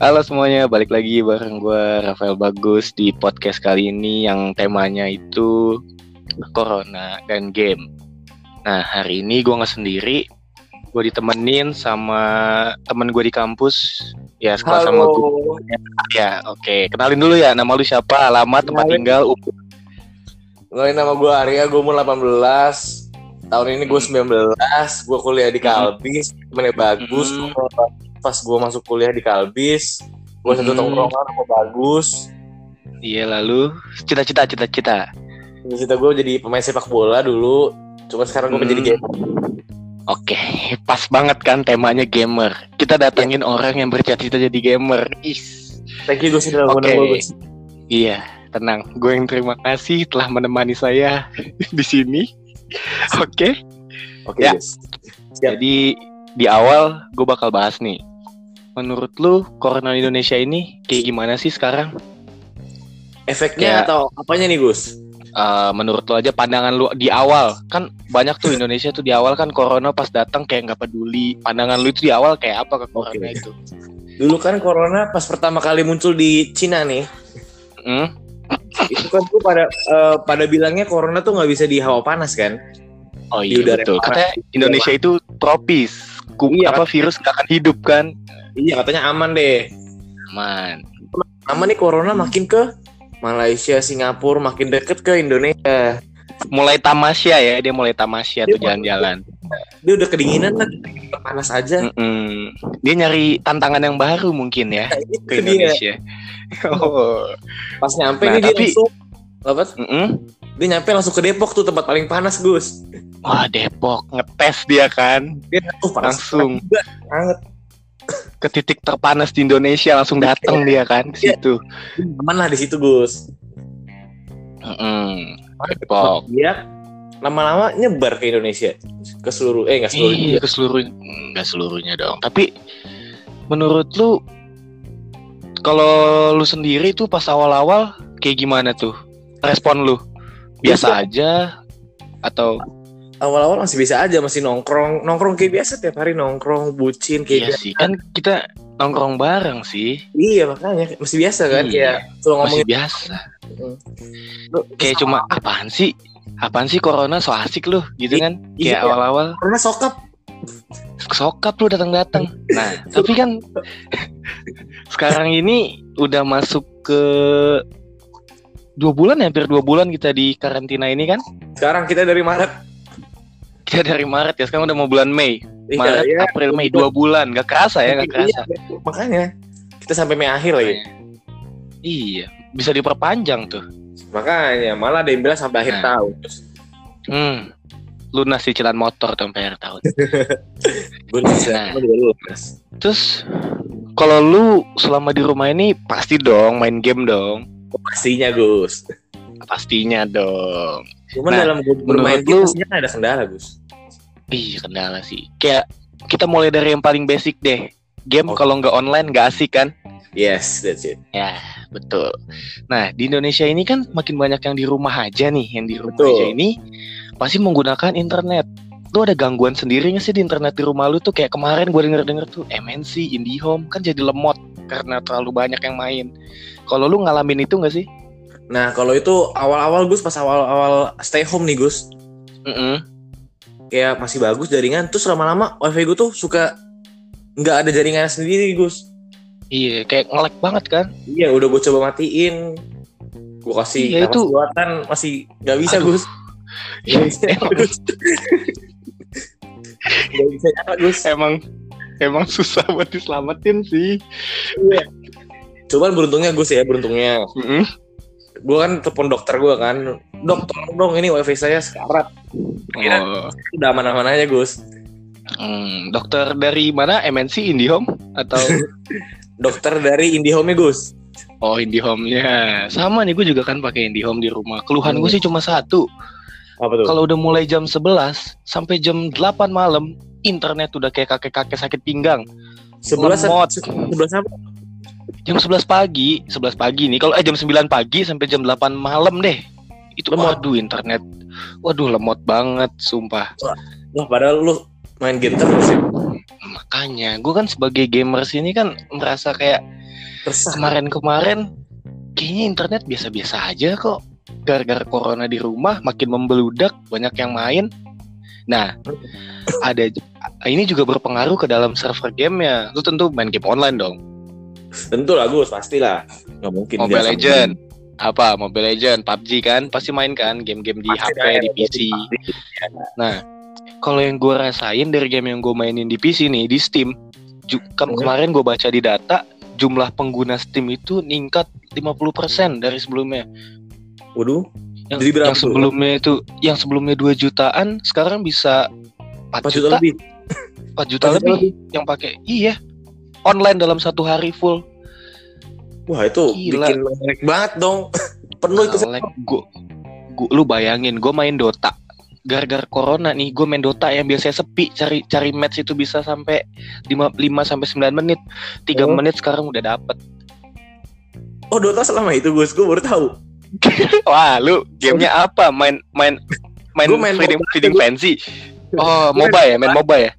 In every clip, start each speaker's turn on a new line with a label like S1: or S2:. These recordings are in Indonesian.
S1: Halo semuanya, balik lagi bareng gue Rafael Bagus di podcast kali ini yang temanya itu Corona dan game. Nah hari ini gue nggak sendiri, gue ditemenin sama temen gue di kampus. Ya sekelas sama gue. Ya oke, kenalin dulu ya nama lu siapa, alamat, tempat
S2: Kenalin.
S1: tinggal, umur.
S2: Kenalin nama gue Arya, gue umur 18 Tahun ini gue 19 Gue kuliah di Kalbis Temennya bagus
S1: Hmm.
S2: Pas gue masuk kuliah di Kalbis Gue satu
S1: Hmm.
S2: tongkrongan sama bagus
S1: Iya lalu cita-cita cita-cita.
S2: Cita gue jadi pemain sepak bola dulu Cuma sekarang gue
S1: Hmm.
S2: menjadi gamer
S1: Oke, pas banget kan temanya gamer. Kita datengin orang yang bercita-cita jadi gamer. Is.
S2: Thank you gue sudah gue Gus.
S1: Iya, tenang. Gue yang terima kasih telah menemani saya di sini. Oke,
S2: Oke
S1: Ya.
S2: Gus Siap.
S1: jadi di awal gue bakal bahas nih. Menurut lu, Corona Indonesia ini kayak gimana sih sekarang?
S2: Efeknya
S1: Ya.
S2: atau apanya nih Gus?
S1: Eh, menurut lu aja pandangan lu di awal kan banyak tuh Indonesia tuh di awal kan Corona pas datang kayak nggak peduli. Pandangan lu itu di awal kayak apa ke Corona
S2: Oke.
S1: itu?
S2: Dulu kan Corona pas pertama kali muncul di Cina nih
S1: Hmm?
S2: Itu kan tuh pada eh, pada bilangnya Corona tuh nggak bisa di hawa panas kan
S1: Oh
S2: Di
S1: iya
S2: udara
S1: betul.
S2: panas.
S1: Katanya Indonesia itu tropis. Ku,
S2: Iya,
S1: apa virus gak akan hidup kan?
S2: Iya katanya aman deh
S1: Man.
S2: aman nih corona makin ke Malaysia, Singapura makin deket ke Indonesia.
S1: Mulai tamasya ya, dia mulai tamasya tuh
S2: Dia-
S1: jalan-jalan.
S2: Dia udah kedinginan lah, panas aja.
S1: Mm-mm. Dia nyari tantangan yang baru mungkin ya
S2: Itu
S1: ke
S2: dia.
S1: Indonesia. Oh.
S2: Pas nyampe
S1: Nah,
S2: nih dia
S1: tapi-
S2: langsung apa?
S1: Mm-mm.
S2: Dia nyampe langsung ke Depok tuh tempat paling panas Gus.
S1: Wah Depok ngetes dia kan,
S2: Dia oh, panas
S1: langsung
S2: banget.
S1: ke titik terpanas di Indonesia langsung datang dia kan ke
S2: Iya.
S1: situ.
S2: Aman lah di situ Gus.
S1: Mm-mm. Depok.
S2: Dia lama-lama nyebar ke Indonesia ke seluruh eh nggak seluruh
S1: Iya ke seluruh nggak seluruhnya dong. Tapi menurut lu kalau lu sendiri tuh pas awal-awal kayak gimana tuh respon lu? Biasa aja atau
S2: awal-awal masih bisa aja masih nongkrong. Nongkrong kayak biasa tiap hari nongkrong bucin kayak
S1: iya
S2: biasa.
S1: sih. Kan kita nongkrong bareng sih.
S2: Iya makanya. Masih biasa kan
S1: Iya.
S2: ya kalau
S1: masih
S2: ngomongin
S1: biasa
S2: Mm.
S1: kayak cuma apaan sih? Apaan sih corona? So asik lu gitu kan? Kayak
S2: Iya.
S1: awal-awal.
S2: Karena sokap.
S1: Sokap lu datang-datang. Nah tapi kan sekarang ini udah masuk ke dua bulan ya, hampir dua bulan kita di karantina ini kan?
S2: Sekarang kita dari Maret.
S1: Kita dari Maret ya. Sekarang udah mau bulan Mei.
S2: Iya,
S1: Maret
S2: iya.
S1: April Mei. Dua bulan. Gak kerasa ya gak kerasa.
S2: Iya, makanya kita sampai Mei akhir lagi.
S1: Iya. Bisa diperpanjang tuh.
S2: Makanya malah ada yang bilang sampai akhir
S1: Nah.
S2: tahun.
S1: Hmm. Lunas cicilan motor tuh sampai akhir tahun.
S2: Gue bisa
S1: Nah. Terus kalau lu selama di rumah ini pasti dong main game dong.
S2: Pastinya Gus
S1: Pastinya dong.
S2: cuman
S1: Nah,
S2: dalam bermain
S1: lu-
S2: pastinya ada kendala Gus
S1: Ih kendala sih. Kayak kita mulai dari yang paling basic deh. Game
S2: Oke.
S1: kalau nggak online nggak asik kan?
S2: yes that's it
S1: Ya betul. Nah di Indonesia ini kan makin banyak yang di rumah aja nih. Yang di rumah
S2: Betul.
S1: aja ini pasti menggunakan internet. Lu ada gangguan sendiri nggak sih di internet di rumah lu tuh? Kayak kemarin gue denger-denger tuh MNC, IndiHome kan jadi lemot karena terlalu banyak yang main. Kalau lu ngalamin itu nggak sih?
S2: nah kalau itu awal-awal Gus pas awal-awal stay home nih Gus
S1: Mm-mm.
S2: kayak masih bagus jaringan terus lama-lama wifi gue tuh suka nggak ada jaringan sendiri Gus
S1: Iya, kayak ngelek banget kan?
S2: Iya, udah gue coba matiin. Gue kasih
S1: Iya, itu-
S2: buatan masih nggak bisa,
S1: Aduh.
S2: Gus. Nggak bisa, Gus. Nggak bisa, Gus.
S1: emang emang susah buat diselamatin sih.
S2: Cuman beruntungnya Gus ya, beruntungnya.
S1: Mm-mm.
S2: Gue kan telepon dokter gue kan. Dok, tolong dong ini wifi saya sekarat. Kira
S1: Oh,
S2: udah aman-aman aja, Gus.
S1: hmm, dokter dari mana? MNC, IndiHome atau
S2: Dokter dari IndiHome Gus.
S1: oh IndiHome-nya? Sama nih, gue juga kan pakai IndiHome di rumah. Keluhan gue sih cuma satu.
S2: Apa tuh?
S1: Kalau udah mulai jam 11 sampai jam 8 malam, internet udah kayak kakek-kakek sakit pinggang.
S2: Sebelas
S1: lemot.
S2: sebelas apa?
S1: Jam 11 pagi, 11 pagi nih. Kalau eh jam 9 pagi sampai jam 8 malam deh. Itu
S2: Lemot.
S1: waduh internet. Waduh lemot banget, sumpah.
S2: Wah, padahal lu main game terus ya.
S1: Makanya, gue kan sebagai gamers ini kan merasa kayak. Kemarin-kemarin kayaknya internet biasa-biasa aja kok. Gara-gara corona di rumah makin membeludak, banyak yang main. Nah, ada ini juga berpengaruh ke dalam server game ya. Lu tentu main game online dong.
S2: Tentu lah Gus, pastilah. Nggak mungkin
S1: Mobile Legend. Apa? Mobile Legend, PUBG kan? Pasti main kan game-game di
S2: Pasti
S1: HP,
S2: main,
S1: di PC.
S2: pasti.
S1: Nah, kalau yang gue rasain dari game yang gue mainin di PC nih di Steam, ju- kan
S2: Hmm.
S1: kemarin gue baca di data jumlah pengguna Steam itu ningkat 50% dari sebelumnya.
S2: Waduh,
S1: Yang,
S2: Jadi berapa
S1: yang sebelumnya itu yang sebelumnya 2 jutaan sekarang bisa 4,
S2: 4
S1: juta,
S2: juta lebih.
S1: 4 juta
S2: 4 juta
S1: lebih
S2: lebih.
S1: yang pakai. Iya. Online dalam satu hari full.
S2: Wah itu
S1: Gila.
S2: bikin banget dong. Penuh itu.
S1: Like, gua, gua, lu bayangin gue main Dota gara-gara corona nih gue main Dota yang biasanya sepi cari cari match itu bisa sampai 5 5 sampai 9 menit 3
S2: Oh.
S1: menit sekarang udah dapet
S2: Oh Dota selama itu Gus, gue baru tahu.
S1: wah lu gamenya apa main main main,
S2: Gua main
S1: feeding, feeding fancy oh
S2: main
S1: MOBA ya main MOBA ya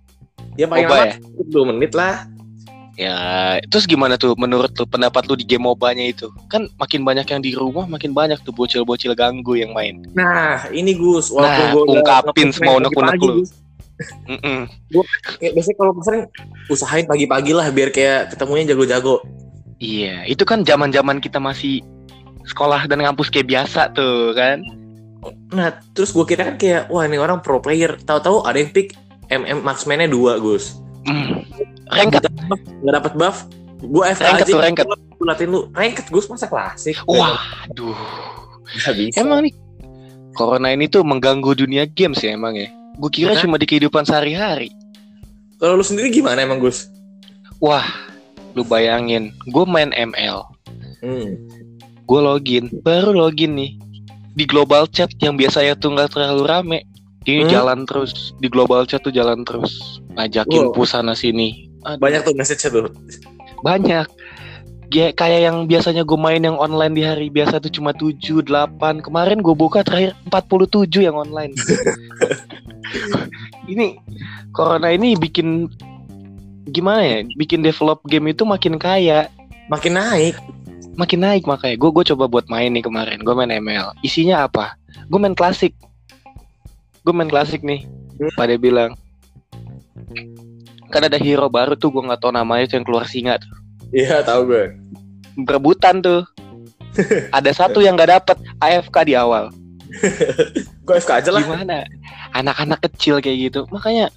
S2: Ya paling
S1: MOBA
S2: lama
S1: ya?
S2: 2 menit lah.
S1: ya terus gimana tuh menurut lu pendapat lu di game MOBA-nya itu kan makin banyak yang di rumah makin banyak tuh bocil-bocil ganggu yang main
S2: Nah, ini Gus,
S1: Nah,
S2: gua
S1: ungkapin semua unek-unek lu. Mm-mm.
S2: Ya, biasanya kalau pesan usahain pagi-pagi lah biar kayak ketemunya jago-jago.
S1: Iya, itu kan zaman-zaman kita masih sekolah dan ngampus kayak biasa tuh kan.
S2: Nah, terus gue kira kan kayak wah ini orang pro player. Tahu-tahu ada yang pick MM marksman-nya 2, Gus.
S1: Hmm. Ranked.
S2: Nggak dapat buff. Gue FK
S1: Ranked
S2: aja.
S1: tuh, ranked.
S2: Gue lu. Ranked Gus masa klasik.
S1: Waduh.
S2: Nggak bisa.
S1: Emang nih Corona ini tuh mengganggu dunia games ya emang ya. Gue kira cuma di kehidupan sehari-hari.
S2: Kalau lu sendiri gimana emang Gus?
S1: Wah, lu bayangin, gue main ML,
S2: Hmm.
S1: gue login, baru login nih di global chat yang biasanya tuh nggak terlalu rame. Ini
S2: Hmm.
S1: jalan terus di global chat tuh jalan terus, ngajakin
S2: Wow.
S1: pusana sini. Aduh.
S2: Banyak tuh message tuh.
S1: banyak ya, kayak yang biasanya gue main yang online di hari biasa tuh cuma 7, 8 kemarin gue buka terakhir 47 yang online ini corona ini bikin gimana ya bikin develop game itu makin kaya
S2: Makin naik.
S1: makin naik makanya gue gue coba buat main nih kemarin gue main ML isinya apa gue main klasik gue main klasik nih pada bilang kan ada hero baru tuh gue nggak tahu namanya tuh yang keluar singa tuh
S2: Iya, tahu gue.
S1: berebutan tuh. Ada satu yang nggak dapet AFK di awal.
S2: Gue FK aja lah.
S1: Gimana? Anak-anak kecil kayak gitu. Makanya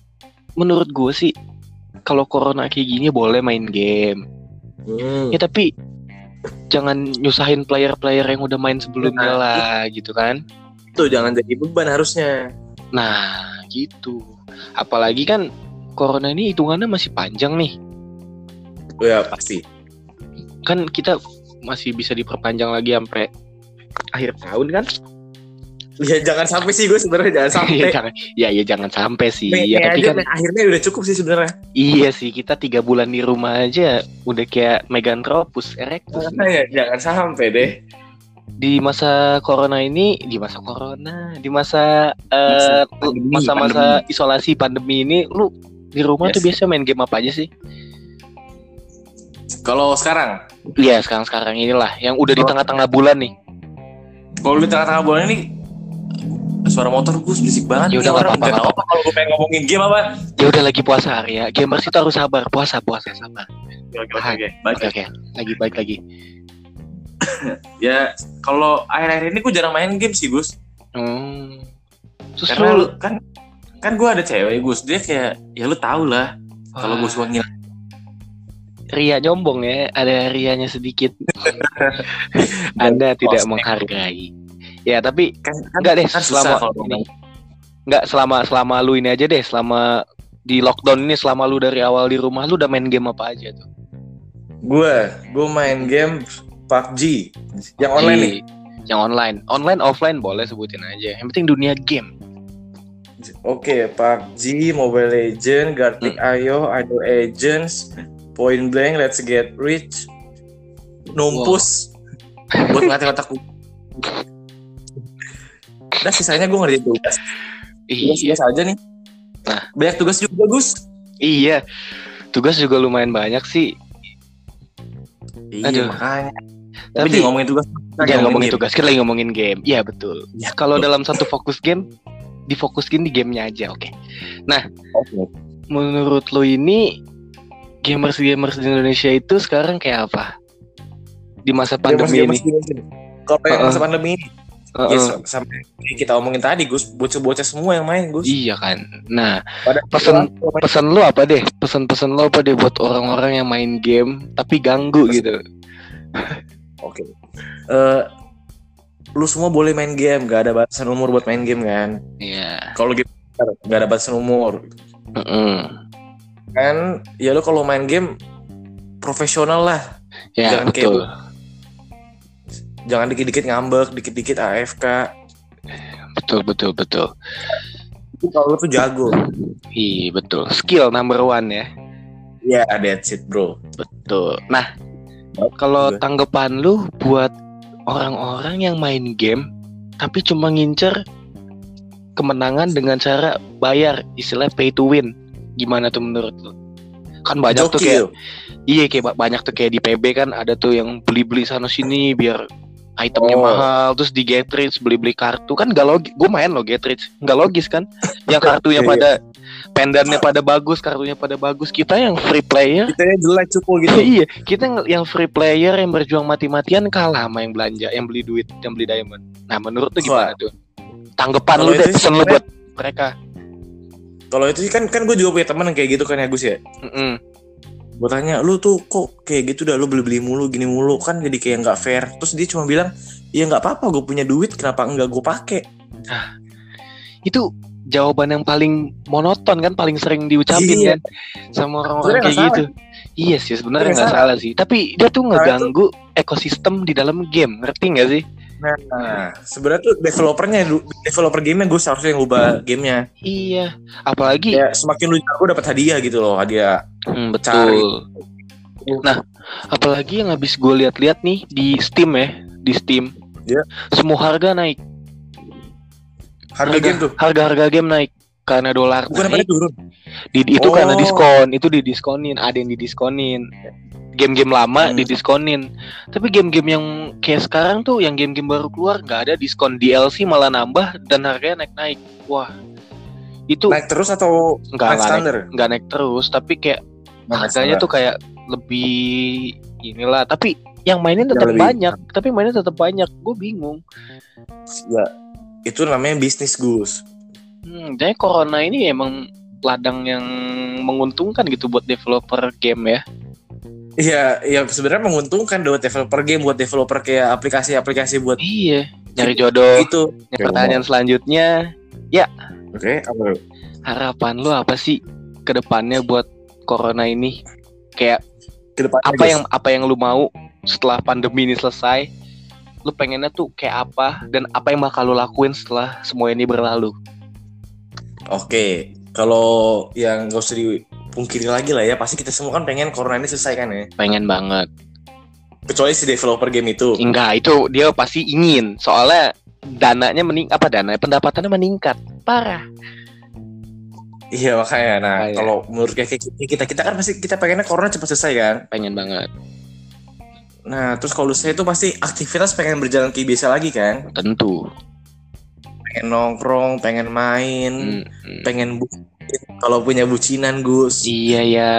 S1: menurut gue sih kalau corona kayak gini boleh main game.
S2: Hmm.
S1: Ya tapi jangan nyusahin player-player yang udah main sebelumnya
S2: Nah,
S1: lah gitu kan.
S2: Tuh jangan jadi beban harusnya.
S1: Nah, gitu. Apalagi kan corona ini hitungannya masih panjang nih.
S2: Oh ya pasti.
S1: Kan kita masih bisa diperpanjang lagi sampai akhir tahun kan?
S2: Ya jangan sampai sih gue sebenarnya jangan sampai.
S1: Iya jangan, ya ya jangan sampai sih.
S2: Nih,
S1: ya
S2: nih
S1: tapi
S2: aja,
S1: kan
S2: akhirnya udah cukup sih sebenarnya.
S1: Iya sih, kita tiga bulan di rumah aja udah kayak Meganthropus erectus.
S2: Makanya jangan sampai deh.
S1: Di masa corona ini, di masa corona, di masa eh,
S2: Masa pandemi,
S1: masa-masa isolasi pandemi ini, lu di rumah
S2: Yes.
S1: tuh biasa main game apa aja sih?
S2: Kalau sekarang,
S1: Iya, sekarang-sekarang inilah yang udah di
S2: Oh.
S1: tengah-tengah bulan nih.
S2: kalau di tengah-tengah bulan ini suara motor gue berisik banget.
S1: Ya udah,
S2: tahu
S1: nggak
S2: apa kalau gue pengen ngomongin game apa.
S1: Ya udah lagi puasa Arya. Gamers itu harus sabar, puasa, puasa, sabar.
S2: Oke. Oke, oke.
S1: Lagi baik lagi.
S2: Ya kalau akhir-akhir ini gue jarang main game sih Gus.
S1: Hmm. Terus
S2: Karena
S1: lu
S2: kan kan gue ada cewek Gus. Dia kayak ya lu tau lah. Kalau gue suka ngilang.
S1: Ria nyombong ya, ada rianya sedikit. Anda tidak menghargai. Ya, tapi
S2: Kan, kan,
S1: enggak deh
S2: kan
S1: selama ini. Enggak selama selama lu ini aja deh, selama di lockdown ini selama lu dari awal di rumah lu udah main game apa aja tuh?
S2: Gue, gue main game PUBG yang online nih.
S1: Yang online. Online offline boleh sebutin aja. Yang penting dunia game.
S2: Oke, PUBG, Mobile Legend, Gartic
S1: Hmm.
S2: Ayo, Idle Agents, Point Blank, Let's Get Rich, Numpus, buat ngelatih otakku. Nah, sisanya gue ngerjain tugas.
S1: Iya.
S2: Tugas-tugas aja nih.
S1: Nah.
S2: banyak tugas juga, Gus.
S1: Iya. Tugas juga lumayan banyak sih.
S2: Iya
S1: Aduh.
S2: makanya. Tapi,
S1: Tapi-
S2: ngomongin tugas.
S1: Jangan ngomongin
S2: game.
S1: tugas, kita lagi ngomongin game. Iya betul.
S2: Ya,
S1: Kalau dalam satu fokus game, difokuskin di gamenya aja, oke.
S2: Oke.
S1: Menurut lo ini gamers-gamers di Indonesia itu sekarang kayak apa? Di masa pandemi
S2: Gamers-
S1: ini.
S2: gamers. Kalau yang
S1: Uh-uh.
S2: masa pandemi ini,
S1: Heeh.
S2: ya sa- sampai kita omongin tadi, Gus, bocah-bocah semua yang main, Gus.
S1: Iya kan. Nah,
S2: Pada
S1: Pesen-
S2: main-
S1: pesan lo apa deh? Pesan-pesan lo apa deh buat orang-orang yang main game tapi ganggu
S2: Pesan-
S1: gitu?
S2: Oke. Eh, lu semua boleh main game, gak ada batasan umur buat main game kan?
S1: Iya.
S2: Kalau gitu gak ada batasan umur.
S1: Heeh.
S2: Kan, ya lu kalau main game profesional lah.
S1: Ya
S2: Jangan kayak
S1: betul.
S2: Jangan dikit-dikit ngambek, dikit-dikit AFK.
S1: Betul betul betul.
S2: Itu kalau lu tuh jago.
S1: Iya betul. Skill number one ya.
S2: Ya, that's it, bro.
S1: Betul. Nah, kalau
S2: Juga.
S1: tanggapan lu buat orang-orang yang main game tapi cuma ngincer kemenangan dengan cara bayar, istilah pay to win. Gimana tuh menurut lu? Kan banyak tuh kayak Iya kayak ba- banyak tuh kayak di PB kan ada tuh yang beli-beli sana sini biar itemnya
S2: Oh.
S1: mahal terus di Getrich beli-beli kartu kan gak logis gue main lo Getrich nggak logis kan yang kartunya
S2: Iya.
S1: pada pendannya pada bagus kartunya pada bagus kita yang free player
S2: Kita yang jelek cupu gitu.
S1: iya kita yang- free player yang berjuang mati-matian kalah sama yang belanja yang beli duit yang beli diamond nah menurut tuh gimana tuh tanggapan lu deh pesan lu buat mereka
S2: Kalau itu sih kan kan gue juga punya teman yang kayak gitu kan ya Gus ya.
S1: Mm-mm.
S2: Gue tanya, lu tuh kok kayak gitu dah lu beli-beli mulu gini mulu kan jadi kayak nggak fair. Terus dia cuma bilang, ya nggak apa-apa gue punya duit kenapa enggak gue pakai?
S1: itu jawaban yang paling monoton kan paling sering diucapin
S2: Iya.
S1: kan sama orang-orang kayak gitu iya sih sebenarnya nggak salah sih tapi dia tuh
S2: Nah,
S1: ngeganggu ekosistem di dalam game ngerti nggak sih
S2: Nah, sebenarnya tuh developernya developer gamenya gue seharusnya yang ubah gamenya.
S1: iya apalagi
S2: Ya semakin lu jago dapat hadiah gitu loh hadiah.
S1: Hmm,
S2: cari.
S1: betul nah apalagi yang habis gue lihat-lihat nih di Steam ya di Steam
S2: Iya.
S1: semua harga naik
S2: Harga game tuh.
S1: harga-harga game naik karena dolar
S2: Bukan
S1: naik
S2: turun.
S1: Di- itu
S2: Oh.
S1: karena diskon itu didiskonin ada yang didiskonin game-game lama
S2: Hmm.
S1: didiskonin tapi game-game yang kayak sekarang tuh yang game-game baru keluar nggak ada diskon DLC malah nambah dan harganya naik-naik wah itu
S2: Naik terus atau
S1: nggak
S2: naik standar?
S1: nggak naik terus tapi kayak
S2: Naik
S1: harganya
S2: standar.
S1: tuh kayak lebih inilah tapi yang mainin tetap banyak tapi mainnya tetap banyak gue bingung
S2: ya itu namanya bisnis Gus.
S1: hmm, jadi corona ini emang ladang yang menguntungkan gitu buat developer game ya
S2: Iya, ya sebenarnya menguntungkan buat developer game, buat developer kayak aplikasi-aplikasi buat
S1: iya nyari jodoh
S2: itu.
S1: Pertanyaan selanjutnya
S2: Oke, apa?
S1: harapan lu apa sih ke depannya buat corona ini kayak
S2: Ke depannya
S1: apa
S2: Gus.
S1: yang apa yang lu mau setelah pandemi ini selesai lu pengennya tuh kayak apa dan apa yang bakal lu lakuin setelah semua ini berlalu
S2: Oke, kalau yang gak usah dipungkiri lagi lah ya, pasti kita semua kan pengen corona ini selesai kan ya.
S1: pengen banget
S2: Kecuali si developer game itu.
S1: enggak itu dia pasti ingin soalnya dananya mening apa dana pendapatannya meningkat parah
S2: Iya makanya. Nah,
S1: Makanya.
S2: kalau menurut kayak kita, kita kita kan pasti kita pengennya corona cepat selesai kan.
S1: pengen banget
S2: Nah, terus kalau saya itu pasti aktivitas pengen berjalan kayak biasa lagi kan.
S1: tentu
S2: Pengen nongkrong, pengen main,
S1: Hmm, hmm.
S2: pengen bucin. Kalau punya bucinan Gus.
S1: iya ya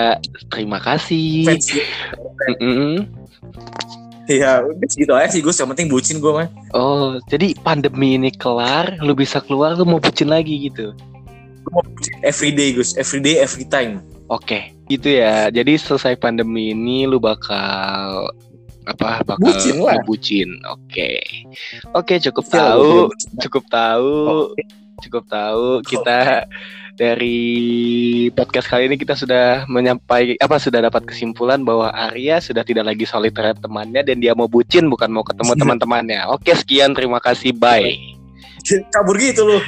S1: terima kasih.
S2: Iya, udah segitu aja sih Gus. Yang penting bucin gue mah.
S1: Oh, jadi pandemi ini kelar, lu bisa keluar, lu mau bucin lagi gitu.
S2: Everyday Gus, everyday, every time.
S1: Oke, gitu ya. Jadi selesai pandemi ini lu bakal apa? Bakal
S2: Bucin lah.
S1: bucin. Oke. Oke, cukup
S2: Sial,
S1: tahu,
S2: bucin.
S1: cukup tahu, cukup tahu kita dari podcast kali ini kita sudah menyampaikan apa sudah dapat kesimpulan bahwa Arya sudah tidak lagi solid terhadap temannya dan dia mau bucin bukan mau ketemu teman-temannya. Oke, sekian terima kasih. Bye.
S2: Kabur gitu loh.